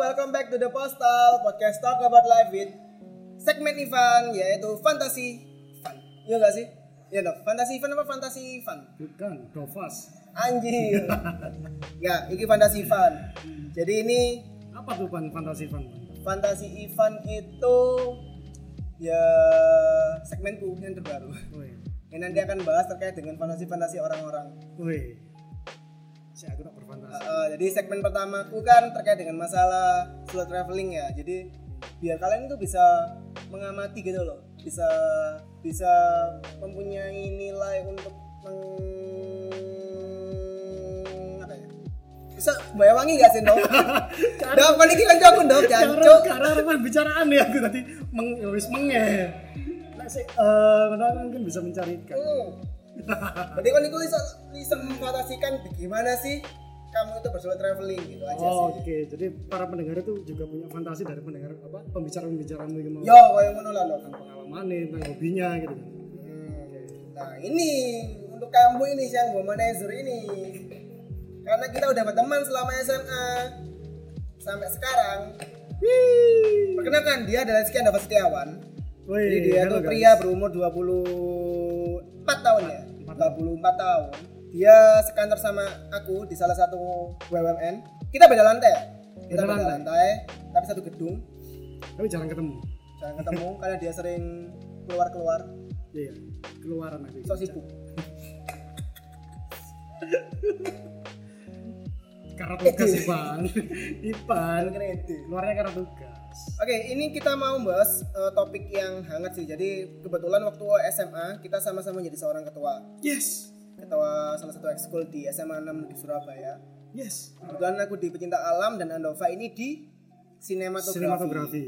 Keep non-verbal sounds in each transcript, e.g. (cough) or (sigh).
welcome back to the Postal Podcast Talk About Life with segmen Ivan yaitu Fantasi Fun. Iya gak sih? Iya dong, Fantasi Fun apa Fantasi Fun? Bukan, Dovas. Anjir. ya, (laughs) ini Fantasi Fun. Jadi ini Apa tuh pan fantasi fan? Fantasi Ivan itu ya segmenku yang terbaru. Yang nanti akan bahas terkait dengan fantasi-fantasi orang-orang. woi. Si aku tak berfantasi. Uh, jadi segmen pertamaku kan terkait dengan masalah slow traveling ya. Jadi biar kalian itu bisa mengamati gitu loh, bisa bisa mempunyai nilai untuk meng apa ya? Bisa gak sih dong? Dok, (laughs) kan iki kanca aku dok, Karena jancuk. karena rekan bicaraan ya aku tadi meng ya wis menge. Lah sih eh kenapa mungkin bisa mencari. Hmm. Jadi kan itu bisa bisa memfantasikan bagaimana sih kamu itu bersolo traveling gitu aja Oh, sih. Oke, jadi para pendengar itu juga punya fantasi dari pendengar apa pembicaraan-pembicaraan gitu Yo, kayak ngono lah tentang pengalamannya, tentang hobinya gitu kan. Nah ini untuk kamu ini yang womanizer ini karena kita udah berteman selama SMA sampai sekarang. Perkenalkan dia adalah Sekian Dapat Setiawan. Woi, Jadi dia guys. pria berumur 24 tahun ya. 24 tahun. Dia sekantor sama aku di salah satu BUMN. Kita beda lantai ya? Kita Beda beda lantai. lantai, tapi satu gedung. Tapi jarang ketemu. Jangan ketemu (laughs) karena dia sering keluar-keluar. Iya, keluaran aku. Sok sibuk. (laughs) Karena tugas Ipan. (laughs) Ipan. Keluarnya karena tugas. Oke, ini kita mau bahas eh, topik yang hangat sih. Jadi kebetulan waktu SMA kita sama-sama jadi seorang ketua. Yes. Ketua salah satu ekskul di SMA 6 di Surabaya. Yes. Kebetulan aku di pecinta alam dan Andova ini di sinematografi. Sinematografi.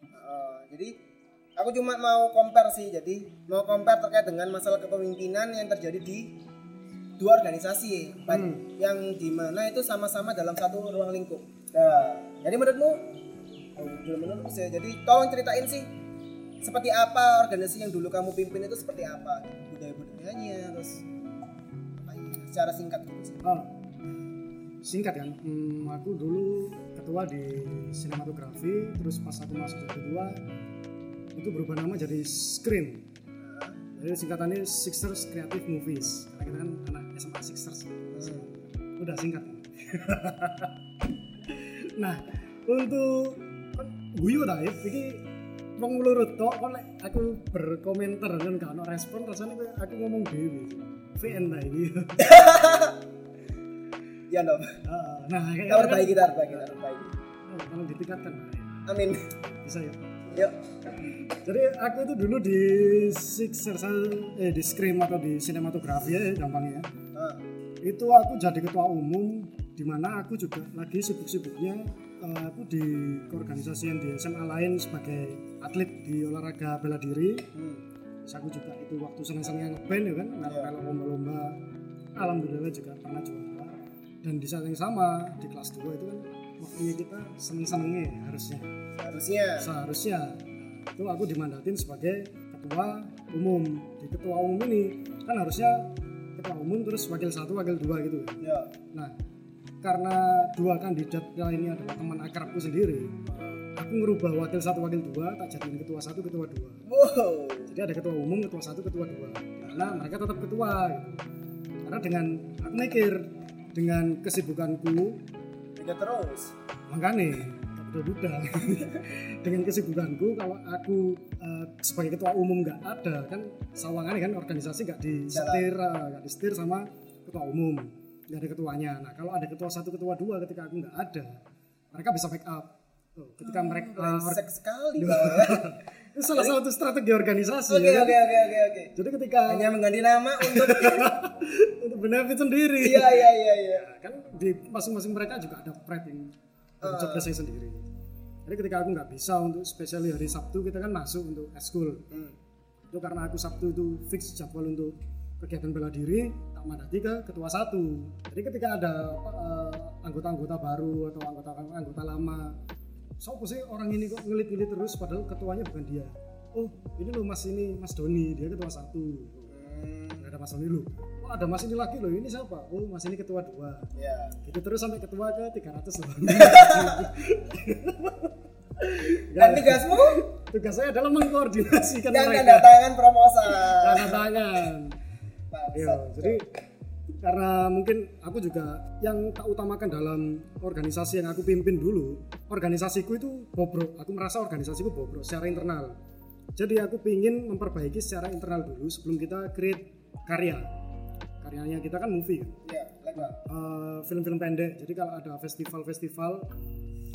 Eh, jadi aku cuma mau compare sih. Jadi mau compare terkait dengan masalah kepemimpinan yang terjadi di dua organisasi Hmm. yang di mana itu sama-sama dalam satu ruang lingkup. Nah, jadi menurutmu, oh. Jadi tolong ceritain sih seperti apa organisasi yang dulu kamu pimpin itu seperti apa budaya budayanya terus secara singkat gitu sih. Oh. Singkat kan, hmm, aku dulu ketua di sinematografi, terus pas aku masuk jadi ketua, itu berubah nama jadi Screen. Jadi singkatannya Sixers Creative Movies. Karena kita kan anak SMA Sixers. Udah singkat. (laughs) nah, untuk kan guyu ta iki wong lurut tok kok aku berkomentar dan gak ono respon rasanya aku ngomong dhewe. VN ta iki. Ya dong. Ah, nah, kayak Kita perbaiki, kita perbaiki, kita perbaiki. Oh, tolong ditingkatkan Pak. Amin. bisa ya Yuk. jadi aku itu dulu di Sixer eh di Scream atau di sinematografi ya gampangnya Ah. itu aku jadi ketua umum di mana aku juga lagi sibuk-sibuknya eh, aku di keorganisasian di SMA lain sebagai atlet di olahraga bela diri Hmm. Terus aku juga itu waktu seneng-senengnya ngeband ya kan kalau kalau lomba-lomba. Alhamdulillah juga pernah juara dan di saat yang sama di kelas 2 itu kan waktunya kita seneng-senengnya ya, harusnya. Harusnya. seharusnya. Itu aku dimandatin sebagai ketua umum. Di ketua umum ini kan harusnya ketua umum terus wakil satu wakil dua gitu. Ya. nah karena dua kandidat lainnya adalah teman akrabku sendiri aku ngerubah wakil satu wakil dua tak jadiin ketua satu ketua dua. Wow. Jadi ada ketua umum ketua satu ketua dua karena mereka tetap ketua gitu. karena dengan aku mikir dengan kesibukanku Tidak terus. makanya tak budak (laughs) dengan kesibukanku kalau aku eh, sebagai ketua umum nggak ada kan sawangannya kan organisasi nggak disetir eh, nggak disetir sama ketua umum nggak ada ketuanya nah kalau ada ketua satu ketua dua ketika aku nggak ada mereka bisa backup Tuh, ketika mereka eh, Brengsek sekali. (laughs) (laughs) itu salah satu strategi organisasi Oke ya kan? oke oke oke oke. jadi ketika Hanya mengganti nama untuk (laughs) untuk benefit sendiri Iya iya iya iya. kan di masing-masing mereka juga ada pride yang dari job desk sendiri jadi ketika aku nggak bisa untuk spesial hari Sabtu kita kan masuk untuk eskul Hmm. itu karena aku Sabtu itu fix jadwal untuk kegiatan bela diri tak mandati ke ketua satu jadi ketika ada eh, anggota-anggota baru atau anggota-anggota lama siapa sih orang ini kok ngelit-ngelit terus padahal ketuanya bukan dia? Oh ini loh mas ini mas Doni dia ketua satu. Hmm. ada mas Doni lu wah ada mas ini lagi loh? Ini siapa? Oh mas ini ketua dua. Ya gitu terus sampai ketua ke 300 loh. (laughs) (laughs) Dan tugasmu? Tugas saya adalah mengkoordinasikan dan mereka. tanda tangan proposal tanda tangan. Iya, jadi karena mungkin aku juga yang tak utamakan dalam organisasi yang aku pimpin dulu, organisasiku itu bobrok. Aku merasa organisasiku bobrok secara internal. Jadi aku ingin memperbaiki secara internal dulu sebelum kita create karya. Karyanya kita kan movie kan, ya legal Eh, film-film pendek. Jadi kalau ada festival-festival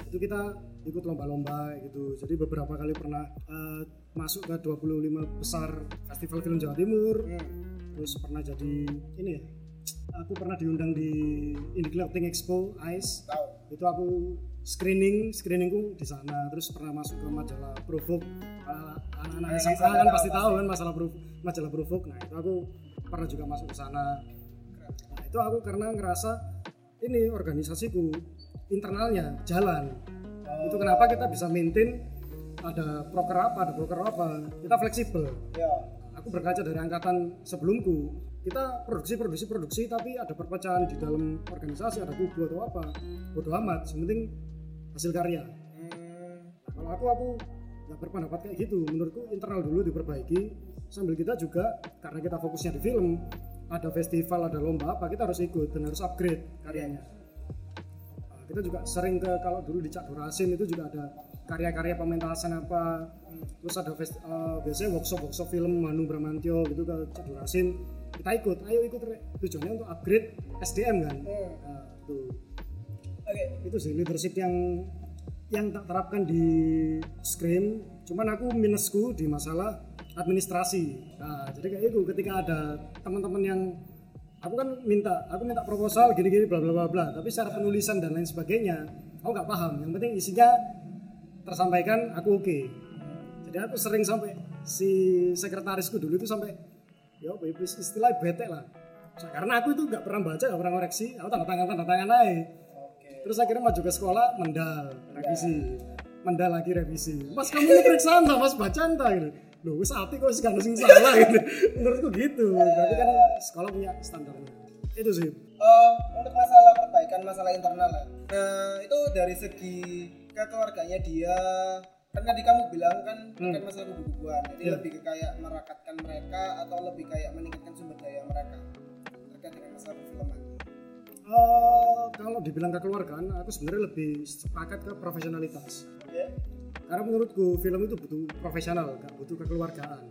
itu kita ikut lomba-lomba gitu. Jadi beberapa kali pernah eh, masuk ke 25 besar festival film Jawa Timur hmm. terus pernah jadi ini ya aku pernah diundang di Indie Clothing Expo ICE tahu. Itu aku screening screeningku di sana. Terus pernah masuk ke majalah Provok anak-anak Nah, SMA kan pasti tahu kan masalah Prov- majalah Provok nah itu aku pernah juga masuk ke sana. Nah itu aku karena ngerasa ini organisasiku internalnya jalan. Itu kenapa kita bisa maintain ada proker apa ada proker apa. Kita fleksibel. Ya. Aku berkaca dari angkatan sebelumku kita produksi produksi produksi tapi ada perpecahan di dalam organisasi ada kubu atau apa. Bodoh amat yang penting hasil karya. Hmm. Nah, kalau aku aku nggak berpendapat kayak gitu. Menurutku internal dulu diperbaiki sambil kita juga karena kita fokusnya di film ada festival ada lomba apa kita harus ikut dan harus upgrade karyanya. Nah, kita juga sering ke kalau dulu di Cak Durasim itu juga ada karya-karya pementasan apa. Terus ada eh, biasanya workshop workshop film Manu Bramantio gitu ke Cak Durasim kita ikut ayo ikut tujuannya untuk upgrade SDM kan? Hmm. nah, tuh. Oke. Itu sih leadership yang yang tak terapkan di Scream. Cuman aku minusku di masalah administrasi. Nah jadi kayak itu ketika ada teman-teman yang aku kan minta aku minta proposal gini-gini bla bla bla bla. Tapi secara penulisan dan lain sebagainya aku nggak paham. Yang penting isinya tersampaikan aku oke. Jadi aku sering sampai si sekretarisku dulu itu sampai ya istilah bete lah karena aku itu nggak pernah baca nggak pernah koreksi aku tanda tangan tanda tangan aja oke Terus akhirnya maju ke sekolah mendal, revisi. Mendal lagi revisi. Mas kamu ini periksa entah, Mas baca entah gitu. Loh, wis ati kok sing sing salah gitu. Menurutku gitu. Tapi kan sekolah punya standarnya. Itu sih. Eh, untuk masalah perbaikan masalah internal lah. Nah, itu dari segi kekeluarganya dia kan tadi kamu bilang kan terkait masalah kubu-kubuan jadi Iya. lebih ke kayak merakatkan mereka atau lebih kayak meningkatkan sumber daya mereka terkait dengan masalah perfilman Eh, kalau dibilang kekeluargaan, aku sebenarnya lebih sepakat ke profesionalitas. oke Karena menurutku film itu butuh profesional, gak butuh kekeluargaan.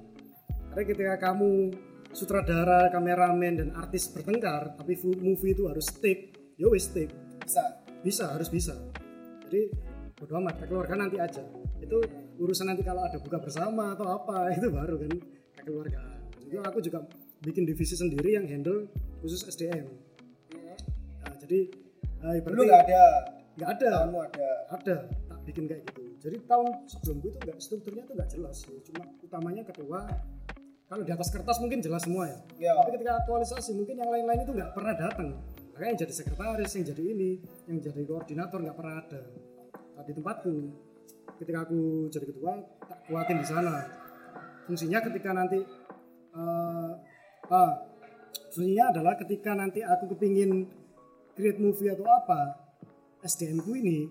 Karena ketika kamu sutradara, kameramen dan artis bertengkar, tapi movie itu harus stick, ya wis stick. bisa bisa harus bisa jadi bodo amat kekeluargaan nanti aja itu urusan nanti kalau ada buka bersama atau apa (laughs) itu baru kan kekeluargaan itu aku juga bikin divisi sendiri yang handle khusus SDM Nah, jadi eh, dulu ibaratnya nggak ada? Nggak ada. Tahunmu ada? Ada tak bikin kayak gitu. Jadi tahun sebelumku itu nggak strukturnya itu nggak jelas ya. cuma utamanya ketua kalau di atas kertas mungkin jelas semua ya. Ya tapi ketika aktualisasi mungkin yang lain-lain itu nggak pernah datang. Makanya yang jadi sekretaris yang jadi ini yang jadi koordinator nggak pernah ada. Nah, di tempatku ketika aku jadi ketua tak kuatin di sana. Fungsinya ketika nanti eh, ah, fungsinya adalah ketika nanti aku kepingin create movie atau apa SDM ku ini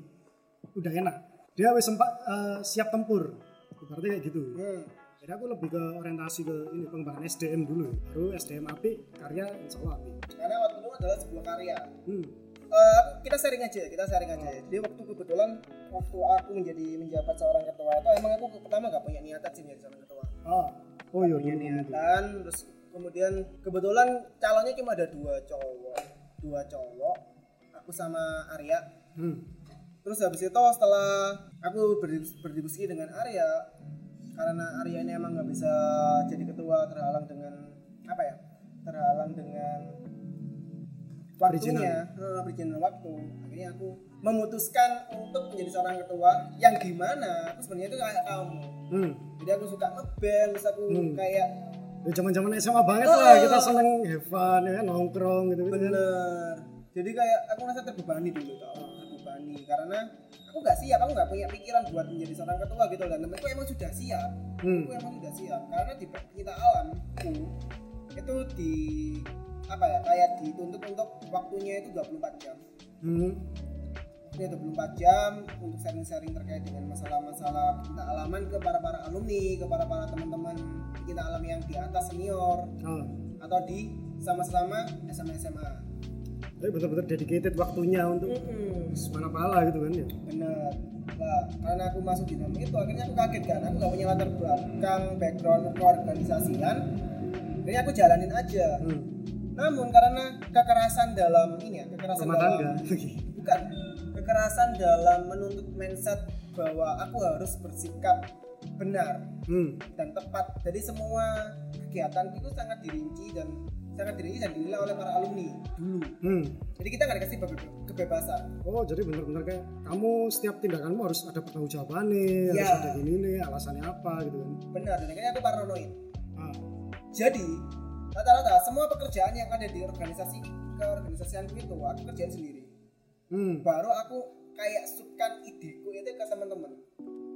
udah enak. Dia wis sempat eh, siap tempur. Ibaratnya kayak gitu. Hmm. jadi aku lebih ke orientasi ke ini pengembangan SDM dulu. Baru SDM api karya insya Allah api karena waktu itu adalah sebuah karya. Hmm. Eh, kita sharing aja kita sharing aja. Jadi waktu kebetulan waktu aku menjadi menjabat seorang ketua itu emang aku pertama nggak punya niatan sih menjadi seorang ketua. Oh oh iya punya niatan terus kemudian kebetulan calonnya cuma ada dua cowok dua cowok aku sama Arya. Hmm. terus habis itu setelah aku berdis- berdiskusi dengan Arya karena Arya ini emang nggak bisa jadi ketua terhalang dengan waktunya eh, perizinan waktu. Akhirnya aku memutuskan untuk menjadi seorang ketua yang gimana aku sebenarnya itu kayak kamu hmm. jadi aku suka ngeband terus aku Hmm. kayak ya zaman zaman SMA banget Oh. lah kita seneng fun ya kan, nongkrong gitu gitu bener. Jadi kayak aku merasa terbebani dulu tau terbebani. Karena aku nggak siap aku nggak punya pikiran buat menjadi seorang ketua gitu dan temenku emang sudah siap. Hmm. aku emang sudah siap. Karena di pencipta alamku itu di apa ya kayak dituntut untuk waktunya itu 24 jam. Hmm. waktunya 24 jam untuk sharing-sharing terkait dengan masalah-masalah kita alaman ke para para alumni ke para para teman-teman kita alami yang di atas senior. Oh. atau di sama-sama SMA SMA tapi betul-betul dedicated waktunya untuk mana pala gitu kan ya? Bener. Lah karena aku masuk di dalam itu akhirnya aku kaget kan aku gak punya latar belakang background keorganisasian. Akhirnya aku jalanin aja. Hmm. Namun karena kekerasan dalam ini ya kekerasan rumah dalam tangga (laughs) bukan kekerasan dalam menuntut mindset bahwa aku harus bersikap benar hmm. dan tepat jadi semua kegiatan itu sangat dirinci dan sangat dirinci dan dinilai oleh para alumni dulu Hmm. jadi kita nggak dikasih be- kebebasan Oh jadi benar-benar kayak kamu setiap tindakanmu harus ada pertanggungjawaban nih, harus Iya. ada gini nih, alasannya apa gitu kan? benar dan akhirnya aku paranoid Ah, jadi rata-rata semua pekerjaan yang ada di organisasi keorganisasianku itu aku kerjain sendiri hmm. baru aku kayak sukan ideku itu ke teman-teman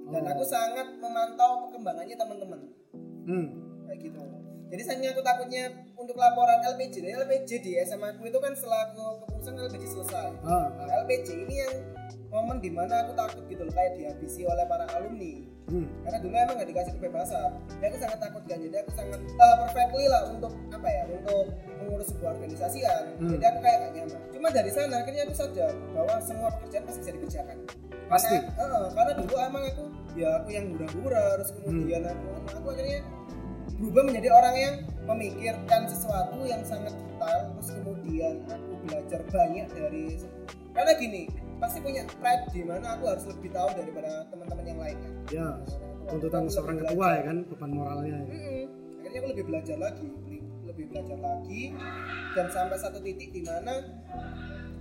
dan Oh. aku sangat memantau perkembangannya teman-teman Hmm. kayak gitu jadi saya aku takutnya untuk laporan LPJ Jadi LPJ di SMA aku itu kan setelah aku keputusan LPJ selesai Ah. nah, LPJ ini yang momen di mana aku takut gitu loh kayak dihabisi oleh para alumni Hmm. karena dulu emang gak dikasih kebebasan jadi aku sangat takut kan jadi aku sangat uh, perfectly lah untuk apa ya untuk mengurus sebuah organisasian Hmm. jadi aku kayak gak nyaman cuma dari sana akhirnya aku sadar bahwa semua pekerjaan pasti bisa dikerjakan Pasti. karena, eh, karena dulu emang aku ya aku yang hura-hura terus kemudian aku aku akhirnya berubah menjadi orang yang memikirkan sesuatu yang sangat detail terus kemudian aku belajar banyak dari karena gini pasti punya pride di mana aku harus lebih tahu daripada teman-teman yang lainnya Ya, Aku tuntutan seorang belajar. ketua ya kan, beban moralnya. Ya. Mm-mm. akhirnya aku lebih belajar lagi lebih, belajar lagi dan sampai satu titik di mana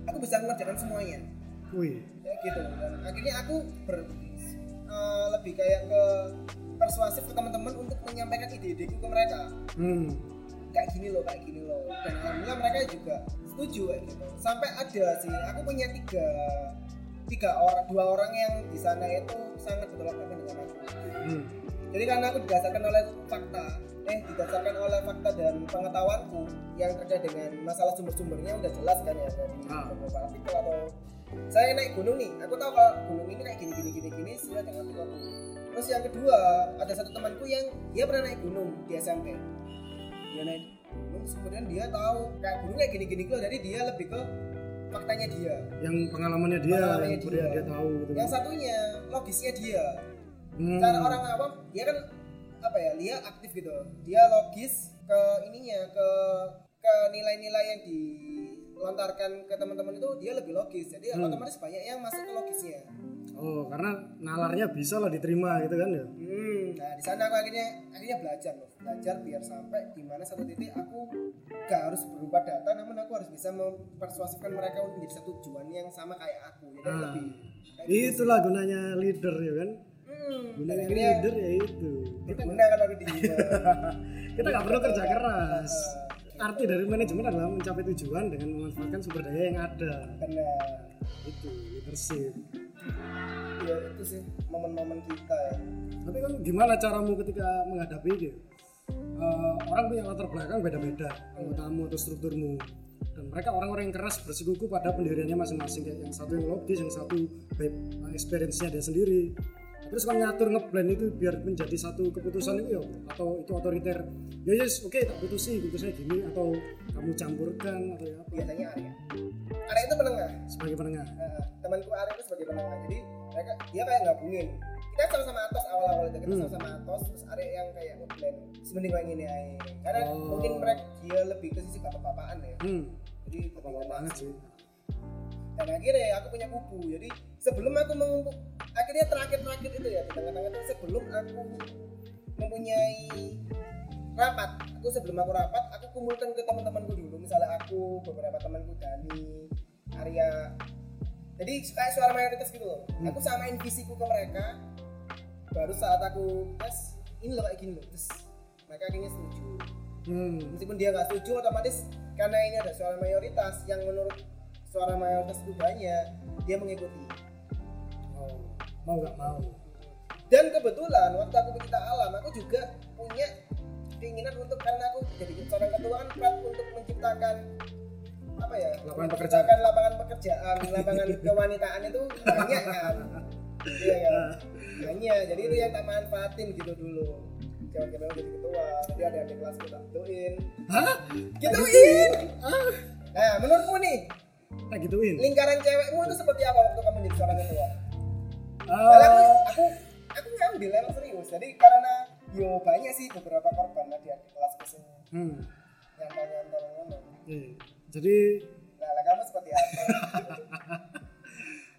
aku bisa mengerjakan semuanya Wih, ya gitu dan akhirnya aku ber eh, lebih kayak ke persuasif ke teman-teman untuk menyampaikan ide-ideku ke mereka hmm. Kayak gini loh kayak gini loh. Dan alhamdulillah mereka juga setuju kayak gitu. Sampai ada sih aku punya tiga tiga orang dua orang yang di sana itu sangat bertolak belakang dengan aku. Hmm. jadi karena aku didasarkan oleh fakta eh didasarkan oleh fakta dan pengetahuanku yang terkait dengan masalah sumber-sumbernya udah jelas kan ya dari Ah. beberapa artikel atau saya naik gunung nih. Aku tahu kalau gunung ini kayak gini gini gini gini dengan artikelku terus yang kedua ada satu temanku yang dia pernah naik gunung di SMP gunung terus kemudian dia tahu kayak gunung kayak gini gini loh jadi dia lebih ke faktanya dia Yang pengalamannya dia, Pengalamannya yang dia. dia tahu gitu. yang satunya logisnya dia Hmm. cara orang awam dia kan apa ya dia aktif gitu dia logis ke ininya ke ke nilai-nilai yang dilontarkan ke teman-teman itu dia lebih logis jadi Hmm. otomatis banyak yang masuk ke logisnya Oh, karena nalarnya bisa lah diterima gitu kan ya. hmm nah di sana aku akhirnya akhirnya belajar loh belajar biar sampai di mana satu titik aku gak harus berupa data namun aku harus bisa mempersuasifkan mereka untuk menjadi satu tujuan yang sama kayak aku jadi Ah. lebih kayak gitu Itulah gunanya leader ya kan. hmm, Gunanya akhirnya leader ya itu. kita gunakan aku di (laughs) Kita nggak perlu kerja keras. Arti dari manajemen adalah mencapai tujuan dengan memanfaatkan sumber daya yang ada. benar Itu leadership. Ya itu sih momen-momen kita ya Tapi kan gimana caramu ketika menghadapi itu? Eh, orang punya latar belakang beda-beda, anggotamu atau strukturmu. Dan mereka orang-orang yang keras bersikuku pada pendiriannya masing-masing kayak yang satu yang logis, yang satu eh, experience-nya dia sendiri. Terus kan ngatur ngeblend itu biar menjadi satu keputusan itu ya atau itu otoriter. Ya yes, oke tak putusi, putusnya gini atau kamu campurkan atau ya apa biasanya Arya Arya itu penengah sebagai penengah. Nah, temanku Arya itu sebagai penengah jadi mereka dia kayak gabungin kita sama-sama atos awal-awal itu kita Hmm. sama-sama atos terus Arya yang kayak ngeblend sebenernya kayak gini aja karena Oh. mungkin mereka dia lebih ke sisi bapak-bapakan ya Hmm, jadi apa lebih banget sih. Dan akhirnya aku punya kubu. Jadi sebelum aku mengumpul akhirnya terakhir-terakhir itu ya di tengah-tengah itu sebelum aku mempunyai rapat. Aku sebelum aku rapat aku kumpulkan ke teman-temanku dulu. Misalnya aku beberapa temanku Dani Arya. Jadi kayak suara mayoritas gitu loh. Hmm. aku samain visiku ke mereka. Baru saat aku tes ini loh kayak gini loh terus mereka akhirnya setuju. Hmm, meskipun dia nggak setuju otomatis karena ini ada suara mayoritas yang menurut suara mayoritas itu banyak dia mengikuti. Oh, mau nggak mau. dan kebetulan waktu aku pecinta alam aku juga punya keinginan untuk karena aku jadi seorang ketua kan berat untuk menciptakan apa ya Lapangan menciptakan lapangan pekerjaan lapangan (laughs) kewanitaan itu banyak kan. Iya kan banyak. Jadi itu yang tak manfaatin gitu dulu. Jangan kenal jadi ketua nanti ada adik kelas kita gituin hah? Gituin ah. Nah menurutmu nih tak gituin. Lingkaran cewekmu itu seperti apa waktu kamu jadi seorang ketua? Soalnya aku aku aku ngambil emang serius. Jadi karena yo banyak sih beberapa korban lah di kelas ke sini hmm, nyantol nyantol ngomong iya. jadi nah lah kamu seperti apa? (laughs)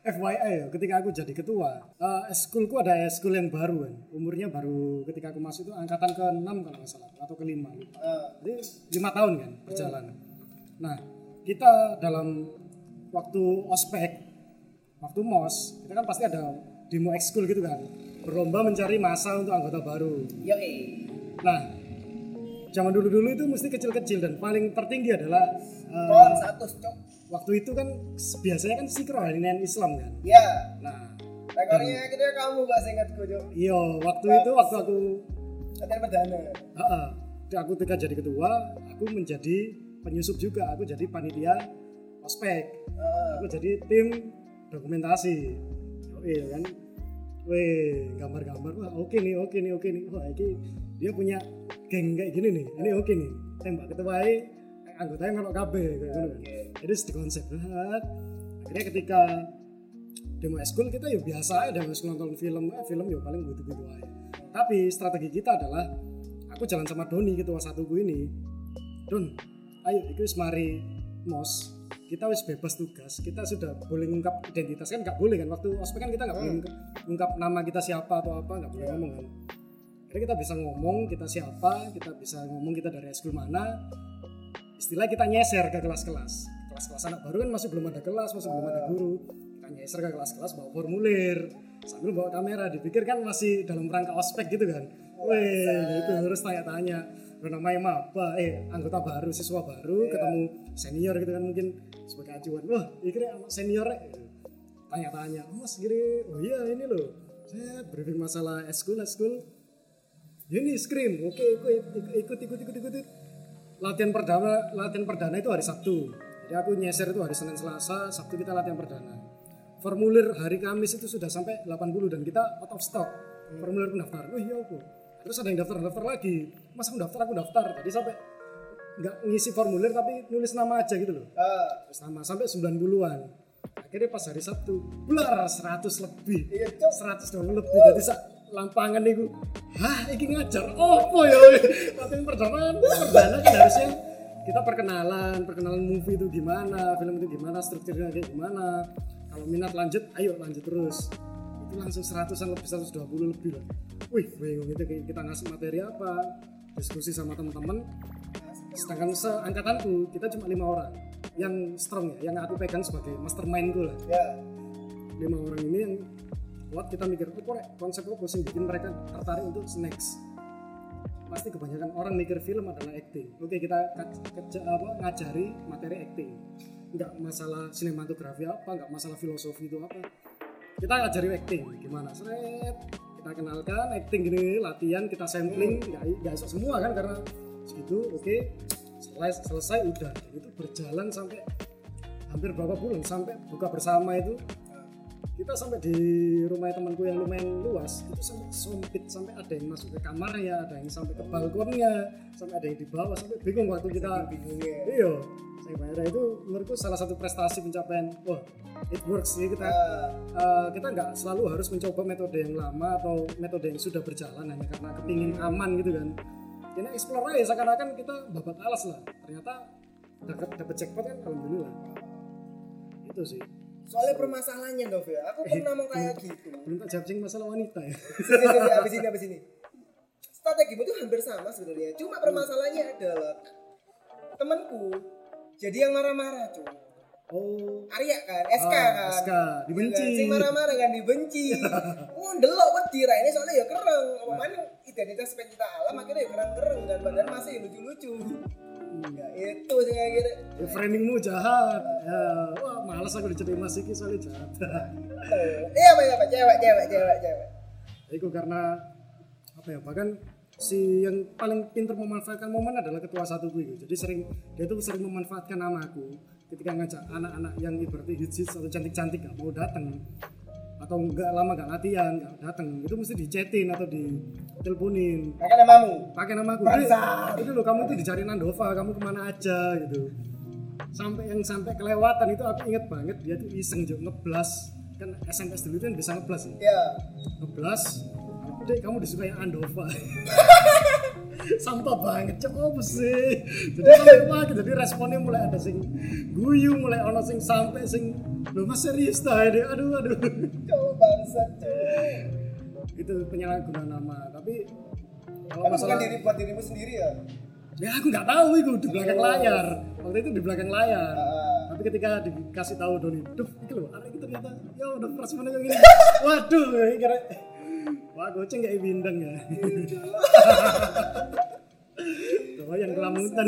FYI ketika aku jadi ketua, uh, eskulku ada eskul yang baru kan. Umurnya baru ketika aku masuk itu angkatan ke-6 kalau nggak salah atau ke-5 lupa. Ah, Jadi lima tahun kan berjalan. Nah, kita dalam waktu ospek, waktu mos, kita kan pasti ada demo ekskul gitu kan. Berlomba mencari masa untuk anggota baru. yo Nah, zaman dulu-dulu itu mesti kecil-kecil dan paling tertinggi adalah uh, satu cok waktu itu kan biasanya kan sikro harian Islam kan. ya Nah, rekornya akhirnya kamu gak ingatku cok iya waktu itu waktu aku latihan perdana Heeh. aku ketika jadi ketua, aku menjadi penyusup juga. Aku jadi panitia ospek. Ah, Aku jadi tim dokumentasi. Iya kan. Weh, gambar-gambar. Wah, oke nih, oke nih, oke nih. Wah, ini dia punya geng kayak gini nih. Ini oke nih. Tembak ketua anggotanya melok kabeh kayak gitu. Oke. Jadi di konsep. Nah, Akhirnya ketika demo eskul kita ya biasa aja demo eskul nonton film, eh, film ya paling gitu-gitu aja. Tapi strategi kita adalah aku jalan sama Doni ketua satuku ini. Don, ayo itu mari mos kita wis bebas tugas kita sudah boleh ngungkap identitas. Kan nggak boleh kan waktu ospek kan kita nggak boleh ngungkap, ngungkap nama kita siapa atau apa nggak boleh ngomong kan. Akhirnya kita bisa ngomong kita siapa kita bisa ngomong kita dari eskul mana. Istilah kita nyeser ke kelas-kelas. Kelas-kelas anak baru kan masih belum ada kelas masih belum ada guru. Kita nyeser ke kelas-kelas bawa formulir sambil bawa kamera. Dipikir kan masih dalam rangka ospek gitu kan. Weh, itu harus tanya-tanya namanya apa eh anggota baru siswa baru ketemu senior gitu kan mungkin sebagai acuan wah ini anak senior ya tanya-tanya oh, mas gini oh iya ini loh saya briefing masalah eskul eskul. Ini scream oke ikut ikut ikut ikut ikut latihan perdana latihan perdana itu hari Sabtu. Jadi aku nyeser itu hari Senin Selasa Sabtu kita latihan perdana. Formulir hari Kamis itu sudah sampai 80 dan kita out of stock. Formulir pendaftaran. Wih ya aku terus ada yang daftar daftar lagi. Mas aku daftar aku daftar? Tadi sampai nggak ngisi formulir tapi nulis nama aja gitu loh. Ah, terus nama sampai 90-an akhirnya pas hari Sabtu bular 100 lebih. Iya cok. 100 dong lebih. Jadi sak lampangan itu. Hah ini ngajar? Apa ya? (laughs) Latihan perdana perdana kan harusnya kita perkenalan perkenalan movie itu gimana film itu gimana strukturnya kayak gimana. Kalau minat lanjut ayo lanjut terus. Itu langsung seratusan lebih 120 lebih lah wih bingung itu kita ngasih materi apa? Diskusi sama teman-teman. Sedangkan seangkatanku kita cuma lima orang. Yang strong ya yang aku pegang sebagai mastermindku lah. Ya. Lima orang ini yang kuat kita mikir oh kok konsep apa sih bikin mereka tertarik untuk next pasti kebanyakan orang mikir film adalah acting. Oke kita kerja apa ngajari materi acting. Nggak masalah sinematografi apa nggak masalah filosofi itu apa. Kita ngajari acting gimana? Seret kita kenalkan acting gini latihan kita sampling nggak nggak iso semua kan karena segitu oke selesai selesai udah. Itu berjalan sampai hampir berapa bulan sampai buka bersama itu. Kita sampai di rumah temanku yang lumayan luas itu sampai sempit sampai ada yang masuk ke kamarnya ada yang sampai ke balkonnya sampai ada yang di bawah sampai bingung waktu kita bingungnya iya itu menurutku salah satu prestasi pencapaian. Wah it works sih kita. Ah, eh, kita nggak selalu harus mencoba metode yang lama atau metode yang sudah berjalan hanya karena kepingin aman gitu kan. Ini explore aja seakan-akan kita babat alas lah. Ternyata dapat dapat jackpot kan alhamdulillah. Itu sih. Soalnya permasalahannya Dov ya. Aku pernah mau kayak gitu. belum tak jawab sing masalah wanita ya. (laughs) Sini, sini, sini, abis ini abis ini. Strategimu tuh hampir sama sebenarnya. Cuma permasalahannya adalah temanku jadi yang marah-marah cuy. Oh. Arya kan SK Ah, kan. SK, dibenci. Sing marah-marah kan dibenci. (laughs) Oh delok wedi ra ini soalnya ya kereng. Apa mana identitas pencipta alam akhirnya ya kereng-kereng dan badan masih lucu-lucu. Ya itu sih akhirnya. Ya, framingmu jahat. Ya wah malas aku diceritain mas Iki soalnya jahat. Eh, iya apa ya apa cewek cewek cewek cewek. Itu karena apa ya bahkan si yang paling pintar memanfaatkan momen adalah ketua satu gue jadi sering dia tuh sering memanfaatkan nama aku ketika ngajak anak-anak yang ibaratnya hits hits atau cantik-cantik gak mau datang atau enggak lama gak latihan gak datang itu mesti dicetin atau diteleponin. Pakai namamu? Pakai nama aku itu loh kamu tuh dicari Nandova kamu ke mana aja gitu. Sampai yang sampai kelewatan itu aku inget banget dia tuh iseng juga ngeblas kan SMS dulu kan bisa ngeblas ya? Ya ngeblas dek kamu disukai Andova? (laughs) Sampah banget cok apa sih? Jadi sampai wah jadi responnya mulai ada sing guyu mulai ono sing sampai sing lo mas serius dah ini aduh aduh. Cowok bangsat cowok itu penyalahgunaan nama tapi kalau bukan masalah diri buat dirimu sendiri ya? Ya aku nggak tahu itu di belakang layar. Waktu itu di belakang layar. Ah. tapi ketika dikasih tahu Doni duh itu loh anak itu ternyata. Ya udah responnya kayak gini. (laughs) Waduh ini kira wah goceng kayak bindeng ya (laughs) tuh yang kelamutan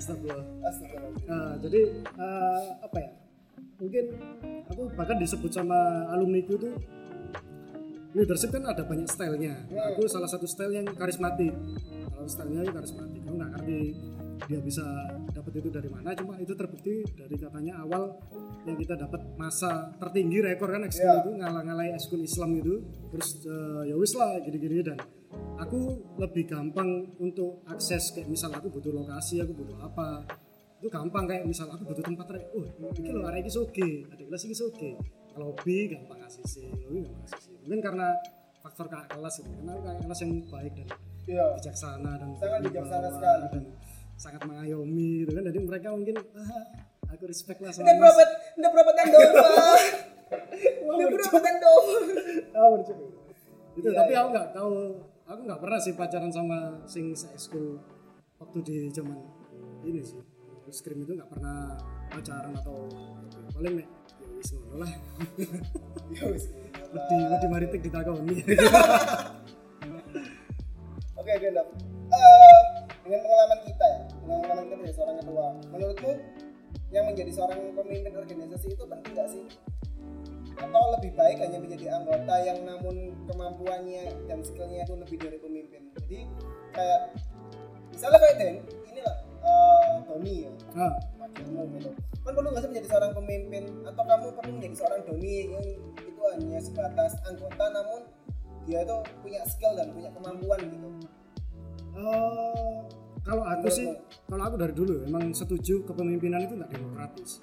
Astagfirullah Astagfirullah. Nah, jadi eh, apa ya? Mungkin aku bahkan disebut sama alumniku tuh leadership kan ada banyak stylenya. Aku salah satu style yang karismatik. Kalau stylenya yang karismatik, aku nggak ngerti dia bisa dapat itu dari mana. Cuma itu terbukti dari katanya awal yang kita dapat masa tertinggi rekor kan ekskul Iya. itu ngalah-ngalahi ekskul Islam itu. Terus eh, ya wis lah gini-gini dan aku lebih gampang untuk akses kayak misal aku butuh lokasi, aku butuh apa itu gampang kayak misal aku butuh tempat rek oh ini loh area ini soge ada kelas ini soge kalau B gampang sih lebih gampang sih mungkin karena faktor kakak kelas gitu karena kakak kelas yang baik dan Iya. bijaksana dan Sangat bijaksana sekali. dan sangat mengayomi gitu kan jadi mereka mungkin ah, aku respect lah Udah sama mas berobat, udah berobat Andova. Udah berobat Andova. Ah, bercukup. itu Iya, tapi iya. aku nggak tahu aku nggak pernah sih pacaran sama sing school waktu di zaman ini sih scream itu nggak pernah pacaran atau paling nek ya wis ngono lah Ya wis. wedi wedi maritik ditakoni (laughs) menurutmu yang menjadi seorang pemimpin organisasi itu penting nggak sih? Atau lebih baik hanya menjadi anggota yang namun kemampuannya dan skillnya itu lebih dari pemimpin? Jadi kayak misalnya kayak Den, inilah eh, Tony ya, wakilmu gitu. Kan perlu nggak sih menjadi seorang pemimpin atau kamu perlu menjadi seorang Doni yang itu hanya sebatas anggota namun dia itu punya skill dan punya kemampuan gitu. Eh, kalau aku sih kalau aku dari dulu emang setuju kepemimpinan itu nggak demokratis.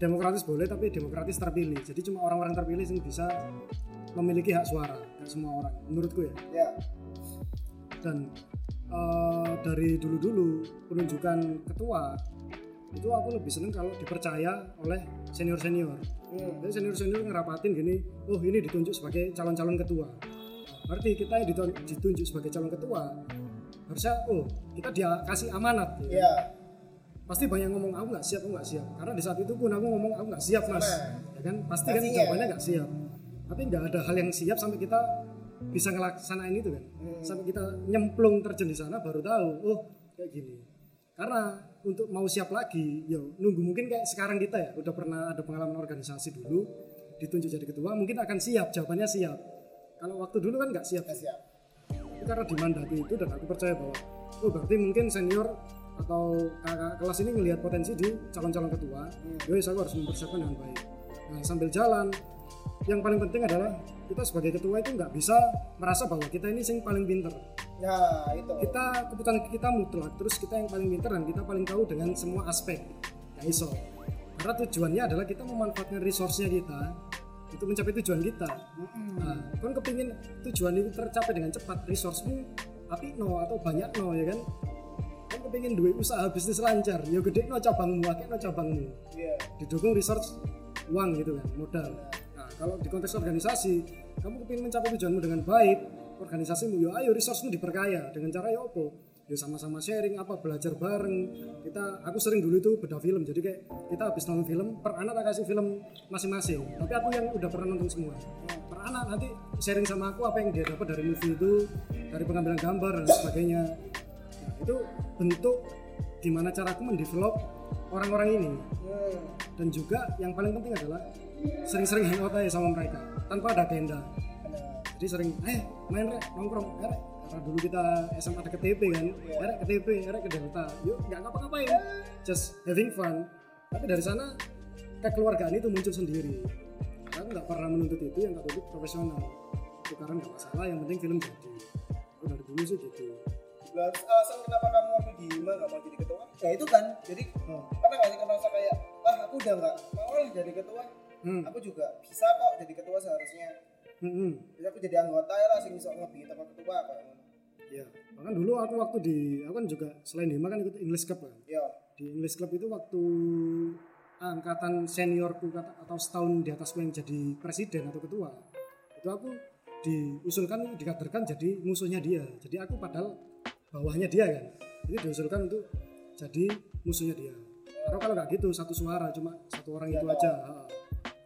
Demokratis boleh tapi demokratis terpilih. Jadi cuma orang-orang terpilih yang bisa memiliki hak suara nggak semua orang menurutku ya. Ya, dan eh, dari dulu-dulu penunjukan ketua itu aku lebih seneng kalau dipercaya oleh senior-senior. Hmm. jadi senior-senior ngerapatin gini oh ini ditunjuk sebagai calon-calon ketua. Berarti kita yang ditun- ditunjuk sebagai calon ketua harusnya oh kita dia kasih amanat. Ya. ya, pasti banyak ngomong aku nggak siap aku nggak siap. Karena di saat itu pun aku ngomong aku nggak siap mas. Sama. ya kan? Pasti kan jawabannya nggak siap. Tapi nggak ada hal yang siap sampai kita bisa ngelaksanain itu kan? Hmm. sampai kita nyemplung terjun di sana baru tahu oh kayak gini. Karena untuk mau siap lagi ya nunggu mungkin kayak sekarang kita ya udah pernah ada pengalaman organisasi dulu ditunjuk jadi ketua mungkin akan siap jawabannya siap. Kalau waktu dulu kan nggak siap. Ya siap. Itu karena dimandati itu dan aku percaya bahwa oh berarti mungkin senior atau kakak kelas ini melihat potensi di calon-calon ketua ya wis, aku harus mempersiapkan dengan baik. Nah sambil jalan yang paling penting adalah kita sebagai ketua itu nggak bisa merasa bahwa kita ini yang paling pinter. Nah, itu. kita keputusan kita mutlak terus kita yang paling pinter dan kita paling tahu dengan semua aspek. Ya iso. Karena tujuannya adalah kita memanfaatkan resource-nya kita itu mencapai tujuan kita. Nah kan kepingin tujuan itu tercapai dengan cepat. Resource-mu tapi no atau banyak no ya kan? Kan kepingin duit usaha bisnis lancar. Ya gede no cabangmu akeh no cabangmu. Iya. didukung resource uang gitu kan modal. Nah kalau di konteks organisasi kamu kepingin mencapai tujuanmu dengan baik organisasimu yo ayo resourcemu diperkaya. Dengan cara ya apa ya sama-sama sharing apa belajar bareng. Kita aku sering dulu itu beda film jadi kayak kita habis nonton film per anak tak kasih film masing-masing. Tapi aku yang udah pernah nonton semua. Per anak nanti sharing sama aku apa yang dia dapat dari movie itu dari pengambilan gambar dan sebagainya. Nah, itu bentuk gimana caraku mendevelop orang-orang ini. Dan juga yang paling penting adalah sering-sering hangout aja sama mereka tanpa ada agenda. Jadi sering eh main rek nongkrong eh karena dulu kita SMA ada ke TP kan Iya. eh rek ke TP eh rek ke Delta yuk nggak ngapa-ngapain just having fun tapi dari sana kekeluargaan itu muncul sendiri aku nggak pernah menuntut itu yang tak tuntut profesional itu karena nggak masalah yang penting film jadi aku dari dulu sih gitu Terus alasan kenapa kamu waktu di Hima gak mau jadi ketua? Ya itu kan, jadi oh. pernah gak sih merasa kayak, ah aku udah gak mau lah jadi ketua, hmm. aku juga bisa kok jadi ketua seharusnya. Hmm, hmm. Jadi aku jadi anggota ya lah, sing bisa ngebit apa ketua apa. Ya bahkan dulu aku waktu di aku kan juga selain di Hima kan ikut English Cup kan. Ya, di English Club itu waktu angkatan seniorku kata- atau setahun di atasku yang jadi presiden atau ketua itu aku diusulkan dikaderkan jadi musuhnya dia. Jadi aku padahal bawahnya dia kan. Ini diusulkan untuk jadi musuhnya dia. Karena kalau nggak gitu satu suara cuma satu orang itu aja. Ha.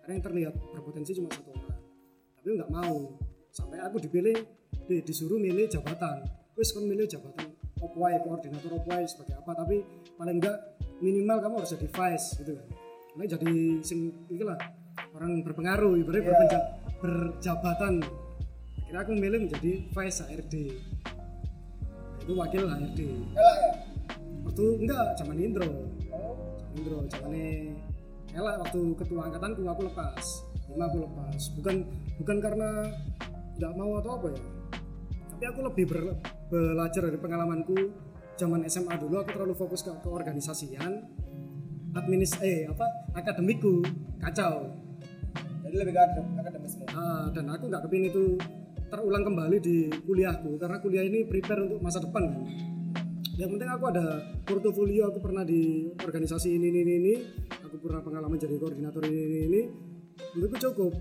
karena yang terlihat berpotensi cuma satu orang. Tapi nggak mau. Sampai aku dipilih di- disuruh milih jabatan wes kan milih jabatan opwai koordinator opwai sebagai apa. Tapi paling enggak minimal kamu harus jadi vice gitu kan. Karena jadi sing orang berpengaruh ibaratnya Iya. berpenja- berjabatan. Akhirnya aku milih menjadi vice HRD itu wakil HRD elak ya. waktu enggak zaman Indro. Oh, Indro zamannya elak. Waktu ketua angkatanku aku lepas. Lima aku lepas. Bukan bukan karena nggak mau atau apa ya. Tapi aku lebih ber- belajar dari pengalamanku zaman SMA dulu aku terlalu fokus ke keorganisasian administ eh apa akademikku kacau. Jadi lebih ke akadem- akademisme. Ah, dan aku nggak kepingin itu terulang kembali di kuliahku karena kuliah ini prepare untuk masa depan kan. Yang penting aku ada portofolio aku pernah di organisasi ini ini ini, ini. Aku pernah pengalaman jadi koordinator ini ini ini. Menurutku cukup.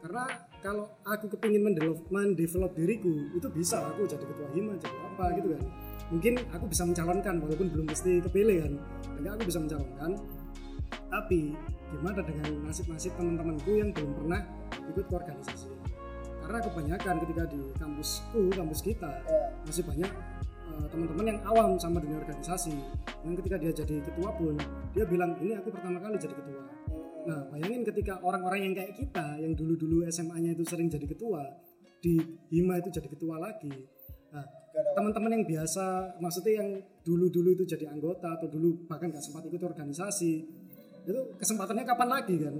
Karena kalau aku kepingin mendevelop, mendevelop diriku itu bisa. Aku jadi ketua hima jadi apa gitu kan. Mungkin aku bisa mencalonkan walaupun belum mesti kepilih kan. Enggak aku bisa mencalonkan. Tapi gimana dengan nasib-nasib teman-temanku yang belum pernah ikut ke organisasi? Karena kebanyakan ketika di kampusku kampus kita masih banyak eh, teman-teman yang awam sama dunia organisasi. Yang ketika dia jadi ketua pun dia bilang ini aku pertama kali jadi ketua nah bayangin ketika orang-orang yang kayak kita yang dulu-dulu SMA-nya itu sering jadi ketua di Hima itu jadi ketua lagi. Nah teman-teman yang biasa maksudnya yang dulu-dulu itu jadi anggota atau dulu bahkan nggak sempat ikut organisasi itu kesempatannya kapan lagi kan?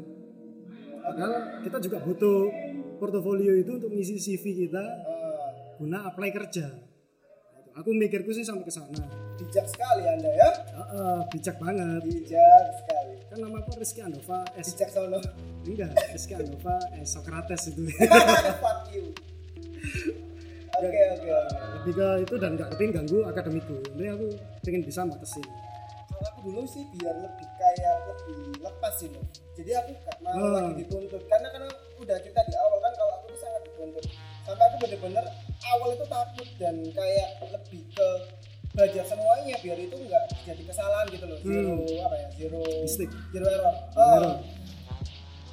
Padahal kita juga butuh portofolio itu untuk mengisi CV kita guna apply kerja. Aku mikirku sih sampai ke sana. Bijak sekali anda ya. Ah, ah, bijak banget. Bijak sekali kan nama aku Rizky Andova S. Bijak sono. Enggak Rizky Andova S Socrates itu. (laughs) Fuck you. Oke oke oke. Lebih ke itu dan nggak kepingin ganggu akademiku. Jadi aku pengen bisa batasin kalau aku dulu sih biar lebih kayak lebih lepas sih loh jadi aku gak mau Hmm. lagi dituntut. Karena karena udah cerita di awal kan kalau aku tuh sangat dituntut. Sampai aku bener-bener awal itu takut dan kayak lebih ke belajar semuanya biar itu nggak jadi kesalahan gitu loh. Zero apa ya zero Mistake. zero error. Zero oh, error.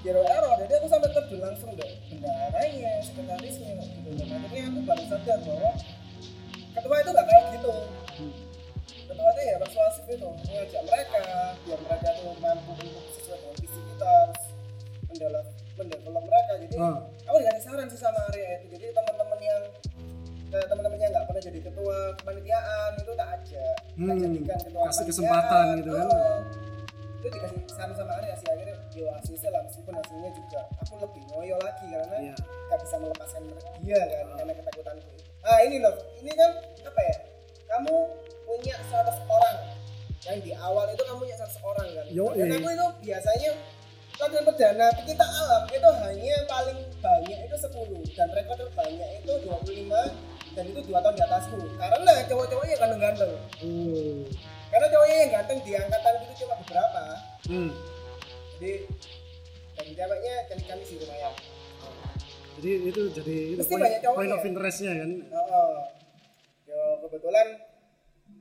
zero error. Jadi aku sampai terjun langsung deh bendaranya sekretarisnya gitu. Dan akhirnya aku baru sadar bahwa ketua itu gak kayak gitu. Ketua itu ya persuasif itu mengajak mereka biar mereka tuh mampu untuk sesuai dengan visi kita mendevelop mendevelop mereka. Jadi Ah. aku dikasih saran sih sama Arya itu. Jadi teman-teman yang kayak teman-teman yang nggak pernah jadi ketua kepanitiaan itu tak ajak. Tak Hmm, jadikan ketua kasih kesempatan gitu kan. Oh. itu dikasih saran sama Arya sih akhirnya yo asisnya lah meskipun hasilnya juga aku lebih ngoyo lagi karena nggak bisa melepaskan dia kan karena ketakutanku ah ini loh ini kan apa ya kamu punya 100 orang. Yang di awal itu kamu punya 100 orang kan. Yo, dan eh. aku itu biasanya latihan perdana kita alam itu hanya paling banyak itu 10 dan rekor terbanyak itu 25 dan itu dua tahun di atasku karena cowok-cowoknya ganteng-ganteng oh karena cowoknya yang ganteng di angkatan itu cuma beberapa hmm. jadi dan ceweknya kami-kami sih lumayan jadi itu jadi itu Mesti point, point of interestnya kan Oh, yo kebetulan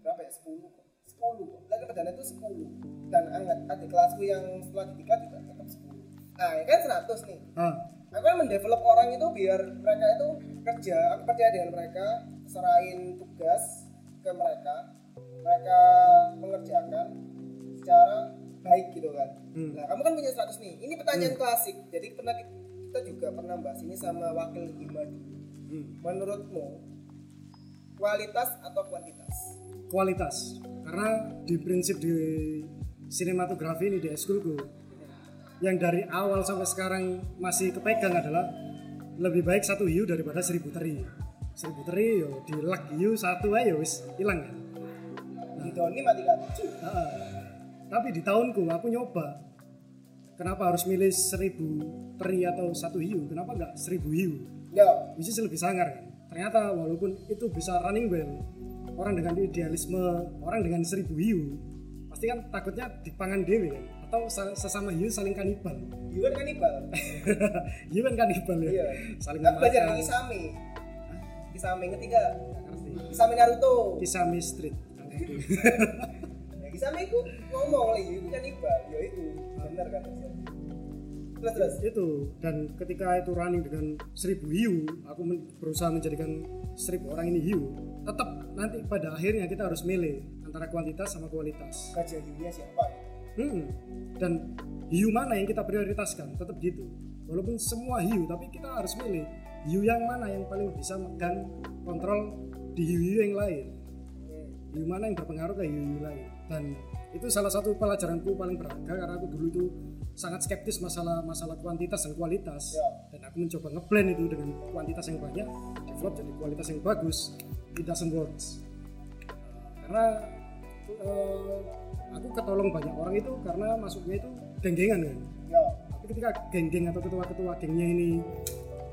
berapa ya? 10 kok. 10 kok. Lagi perdana itu 10. Dan angkat adik kelasku yang setelah ditingkat juga tetap 10. Nah, ya kan 100 nih. ah Aku kan mendevelop orang itu biar mereka itu kerja, aku percaya dengan mereka, serahin tugas ke mereka, mereka mengerjakan secara baik gitu kan. Hmm. Nah, kamu kan punya 100 nih. Ini pertanyaan klasik. Jadi pernah kita juga pernah bahas ini sama wakil Hima dulu. Hmm. menurutmu kualitas atau kuantitas kualitas karena di prinsip di sinematografi ini di eskulku yang dari awal sampai sekarang masih kepegang adalah lebih baik satu hiu daripada seribu teri. Seribu teri yo di lak hiu satu aja wis hilang. Kan di Doni mati kan Ah, tapi di tahunku aku nyoba. Kenapa harus milih seribu teri atau satu hiu? Kenapa nggak seribu hiu? Ya. Bisnis lebih sangar. Kan ternyata walaupun itu bisa running well orang dengan idealisme orang dengan seribu hiu pasti kan takutnya dipangan dewe kan atau sa- sesama hiu saling kanibal. Hiu kan kanibal? (laughs) Hiu kan kanibal ya. Iya. Saling aku belajar di Kisame. Kisame ketiga. Kisame Naruto. Kisame Street. (laughs) Ya Kisame itu ngomong lagi itu kanibal. Ya itu. Benar kan? Terus terus. Itu. Dan ketika itu running dengan seribu hiu aku men- berusaha menjadikan seribu orang ini hiu. Tetap nanti pada akhirnya kita harus milih antara kuantitas sama kualitas. Gajah hiunya siapa Hmm. Dan hiu mana yang kita prioritaskan? Tetap gitu. Walaupun semua hiu, tapi kita harus milih hiu yang mana yang paling bisa megang kontrol di hiu-hiu yang lain. Hiu mana yang berpengaruh ke hiu-hiu lain. Dan itu salah satu pelajaranku paling berharga karena aku dulu itu sangat skeptis masalah masalah kuantitas dan kualitas. Ya. Dan aku mencoba ngeblend itu dengan kuantitas yang banyak, develop jadi kualitas yang bagus. It doesn't works. Karena eh, aku ketolong banyak orang itu karena masuknya itu geng-gengan kan. Ya tapi ketika geng-geng atau ketua-ketua gengnya ini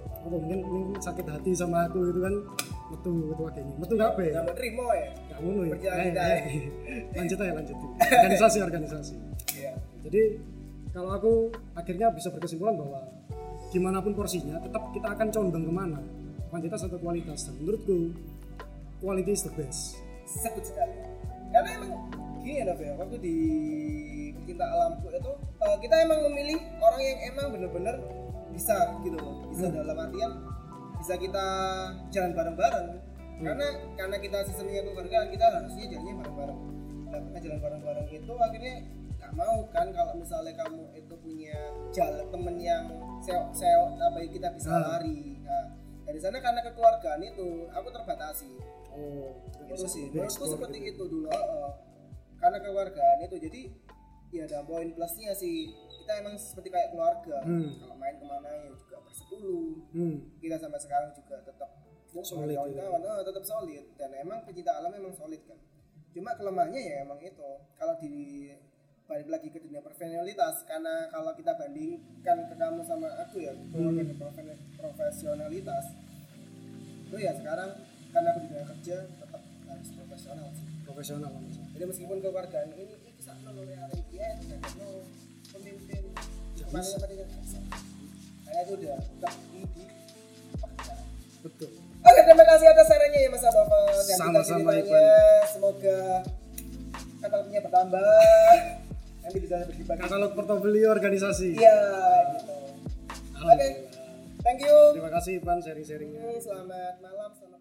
apa mungkin, mungkin sakit hati sama aku itu kan metu ketua gengnya. Metu nggak apa ya? Nggak mau terima ya? Nggak ngono ya? Eh, eh, (laughs) lanjut aja lanjut. Organisasi organisasi. Iya. Jadi kalau aku akhirnya bisa berkesimpulan bahwa gimana pun porsinya tetap kita akan condong ke mana. Kuantitas atau kualitas? Dan menurutku quality is the best. Sebut sekali. Karena emang gini ya ya waktu di pecinta alamku itu eh, kita emang memilih orang yang emang bener-bener bisa gitu loh bisa Hmm. dalam artian bisa kita jalan bareng-bareng Hmm. karena karena kita sistemnya keluarga kita harusnya jalannya bareng-bareng nah karena jalan bareng-bareng itu akhirnya gak mau kan kalau misalnya kamu itu punya jalan temen yang seo seo apa kita bisa Ah. lari nah dari sana karena kekeluargaan itu aku terbatasi oh itu sih menurutku seperti gitu. itu dulu heeh. Karena keluargaan itu. Jadi ya ada poin plusnya sih. Kita emang seperti kayak keluarga. Hmm. kalau main ke mana ya juga bersepuluh. Hmm. kita sampai sekarang juga tetap Solid, kawan-kawan. Eh, tetap solid. Dan emang pecinta alam memang solid kan. Cuma kelemahannya ya emang itu. Kalau di balik lagi ke dunia profesionalitas karena kalau kita bandingkan ke kamu sama aku ya Hmm. ke profe- profesionalitas itu ya sekarang karena aku di dunia kerja tetap harus profesional sih. Profesional Mas. Jadi meskipun keluargaan ini ini bisa nolong area dia dan no pemimpin Ya, bisa. karena itu udah udah di pekerjaan. betul Oke, terima kasih atas sarannya ya Mas dan Sama-sama, ceritanya semoga katalognya bertambah. Nanti bisa berbagi. katalog portofolio organisasi Iya, gitu. Oke, Alhamdulillah. thank you. terima kasih Pan sharing-sharingnya Selamat malam. Selamat